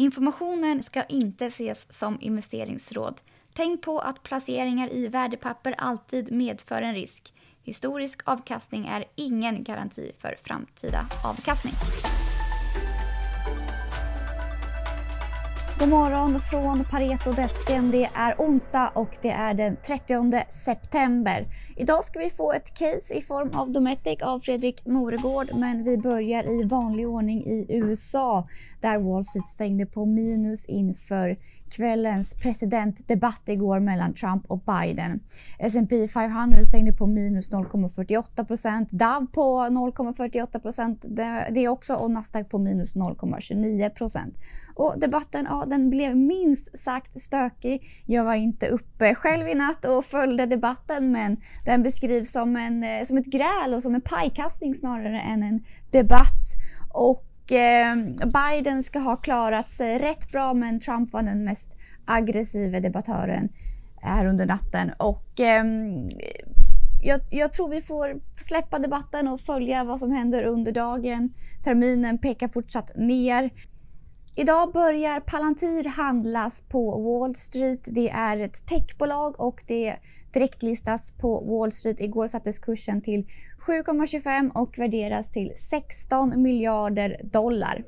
Informationen ska inte ses som investeringsråd. Tänk på att placeringar i värdepapper alltid medför en risk. Historisk avkastning är ingen garanti för framtida avkastning. God morgon från Pareto-desken. Det är onsdag och det är den 30 september. Idag ska vi få ett case i form av Dometic av Fredrik Moregård men vi börjar i vanlig ordning i USA där Wall Street stängde på minus inför kvällens presidentdebatt igår mellan Trump och Biden. S&P 500 stängde på minus 0,48 procent, Dow på 0,48 procent det, också och Nasdaq på minus 0,29 procent. Och debatten ja, den blev minst sagt stökig. Jag var inte uppe själv i natt och följde debatten men den beskrivs som, en, eh, som ett gräl och som en pajkastning snarare än en debatt. Och Eh, Biden ska ha klarat sig rätt bra men Trump var den mest aggressiva debattören eh, här under natten. Och eh, jag, jag, tror vi får släppa debatten och följa vad som händer under dagen. Terminen pekar fortsatt ner. Idag börjar Palantir handlas på Wall Street. Det är ett techbolag och det direktlistas på Wall Street. Igår sattes kursen till 7,25 och värderas till 16 miljarder dollar.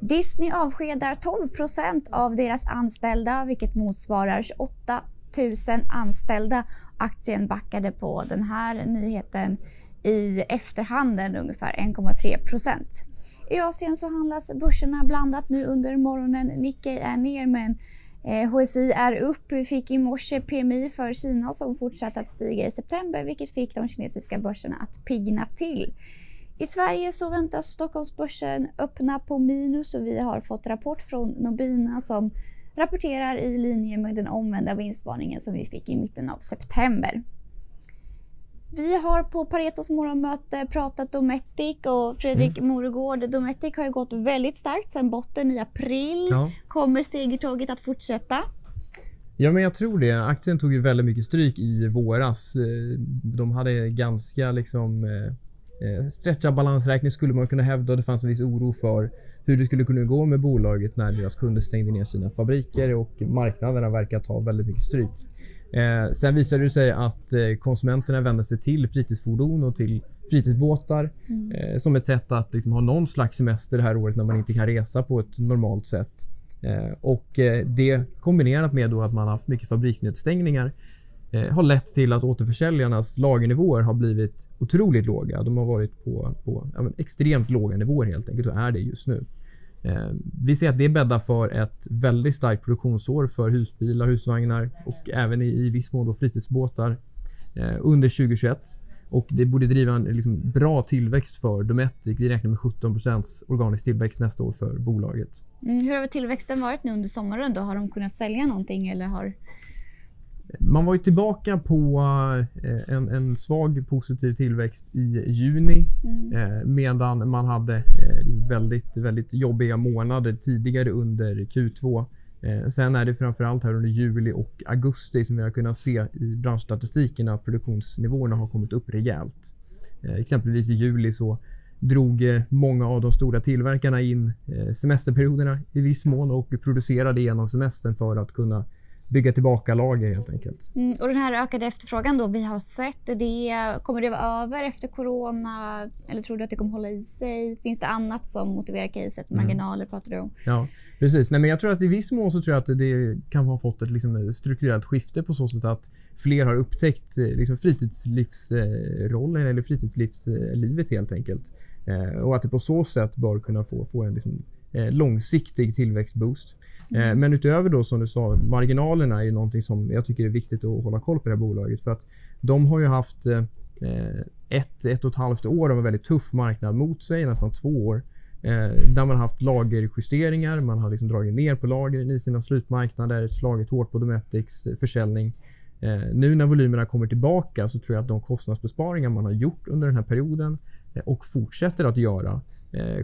Disney avskedar 12% av deras anställda vilket motsvarar 28 000 anställda. Aktien backade på den här nyheten i efterhanden ungefär 1,3% I Asien så handlas börserna blandat nu under morgonen. Nikkei är ner men Eh, HSI är upp. Vi fick i morse PMI för Kina som fortsatte att stiga i september vilket fick de kinesiska börserna att pigna till. I Sverige så väntas Stockholmsbörsen öppna på minus och vi har fått rapport från Nobina som rapporterar i linje med den omvända vinstvarningen som vi fick i mitten av september. Vi har på Paretos morgonmöte pratat Dometic och Fredrik mm. Moregård. Dometic har ju gått väldigt starkt sedan botten i april. Ja. Kommer segertåget att fortsätta? Ja, men jag tror det. Aktien tog ju väldigt mycket stryk i våras. Eh, de hade ganska liksom eh, eh, stretchad balansräkning skulle man kunna hävda. Det fanns en viss oro för hur det skulle kunna gå med bolaget när deras kunder stängde ner sina fabriker och marknaderna verkar ta väldigt mycket stryk. Eh, sen visade det sig att eh, konsumenterna vände sig till fritidsfordon och till fritidsbåtar mm. eh, som ett sätt att liksom, ha någon slags semester det här året när man inte kan resa på ett normalt sätt. Eh, och eh, det kombinerat med att man haft mycket fabriksnedstängningar har lett till att återförsäljarnas lagernivåer har blivit otroligt låga. De har varit på, på ja, extremt låga nivåer helt enkelt och är det just nu. Eh, vi ser att det bäddar för ett väldigt starkt produktionsår för husbilar, husvagnar och även i, i viss mån då fritidsbåtar eh, under 2021. Och det borde driva en liksom, bra tillväxt för Dometic. Vi räknar med 17% organisk tillväxt nästa år för bolaget. Mm, hur har tillväxten varit nu under sommaren? Då? Har de kunnat sälja någonting eller har man var ju tillbaka på eh, en, en svag positiv tillväxt i juni mm. Eh, medan man hade eh, väldigt, väldigt jobbiga månader tidigare under Q2. Sen är det framförallt här under juli och augusti som vi har kunnat se i branschstatistiken att produktionsnivåerna har kommit upp rejält. Exempelvis i juli så drog många av de stora tillverkarna in semesterperioderna i viss mån och producerade genom semestern för att kunna bygga tillbaka lager helt enkelt. Mm, och den här ökade efterfrågan då vi har sett, det, kommer det vara över efter corona? Eller tror du att det kommer hålla i sig? Finns det annat som motiverar caset? Mm. Marginaler mm. pratar du om. Ja, precis. Nej, men jag tror att i viss mån så tror jag att det kan ha fått ett liksom, strukturellt skifte på så sätt att fler har upptäckt eh, liksom, fritidslivsrollen eller fritidslivslivet helt enkelt. Eh, och att det på så sätt bör kunna få, få en liksom, Eh, långsiktig tillväxtboost. Eh, mm. men utöver då som du sa, marginalerna är ju någonting som jag tycker är viktigt att hålla koll på det här bolaget. För att de har ju haft eh, ett, ett och ett halvt år av en väldigt tuff marknad mot sig, nästan två år. Eh, där man haft lagerjusteringar, man har liksom dragit ner på lagren i sina slutmarknader, slagit hårt på Dometics eh, försäljning. nu när volymerna kommer tillbaka så tror jag att de kostnadsbesparingar man har gjort under den här perioden och fortsätter att göra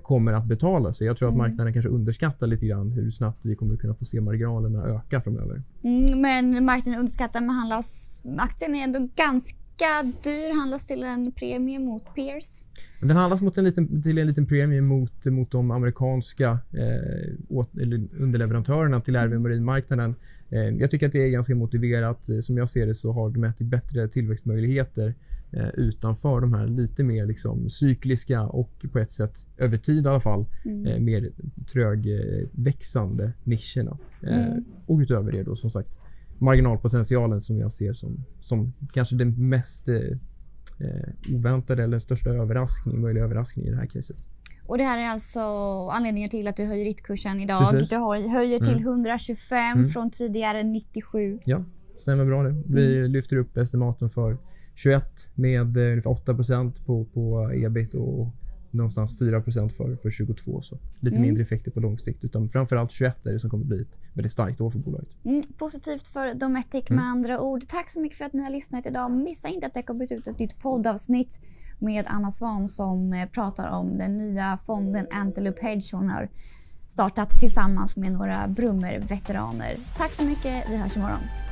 kommer att betala sig. Jag tror att mm. marknaden kanske underskattar lite grann hur snabbt vi kommer kunna få se marginalerna öka framöver. Mm, men marknaden underskattar men handlas, aktien är ändå ganska dyr, handlas till en premie mot peers? Den handlas mot en liten, till en liten premie mot, mot de amerikanska eh, åt, underleverantörerna till RV marinmarknaden. Eh, jag tycker att det är ganska motiverat. Eh, som jag ser det så har Dometic bättre tillväxtmöjligheter eh, utanför de här lite mer liksom, cykliska och på ett sätt över tid i alla fall mm. eh, mer trögväxande nischerna. Eh, mm. Och utöver det då som sagt marginalpotentialen som jag ser som, som kanske den mest eh, oväntade eller största överraskning, möjliga överraskning i det här caset. Och det här är alltså anledningen till att du höjer riktkursen idag. Precis. Du höjer till mm. 125 mm. från tidigare 97. Ja, stämmer bra det. Vi mm. lyfter upp estimaten för 21 med eh, ungefär 8 på, på ebit och någonstans 4 för, för 22. Så lite mm. mindre effekter på lång sikt. Utan framförallt 21 är det som kommer bli ett väldigt starkt år för bolaget. Mm, positivt för Dometic med mm. andra ord. Tack så mycket för att ni har lyssnat idag. Missa inte att det kommer ut ett nytt poddavsnitt med Anna Svan som eh, pratar om den nya fonden Antelope Hedge hon har startat tillsammans med några Brummer-veteraner. Tack så mycket. Vi hörs imorgon.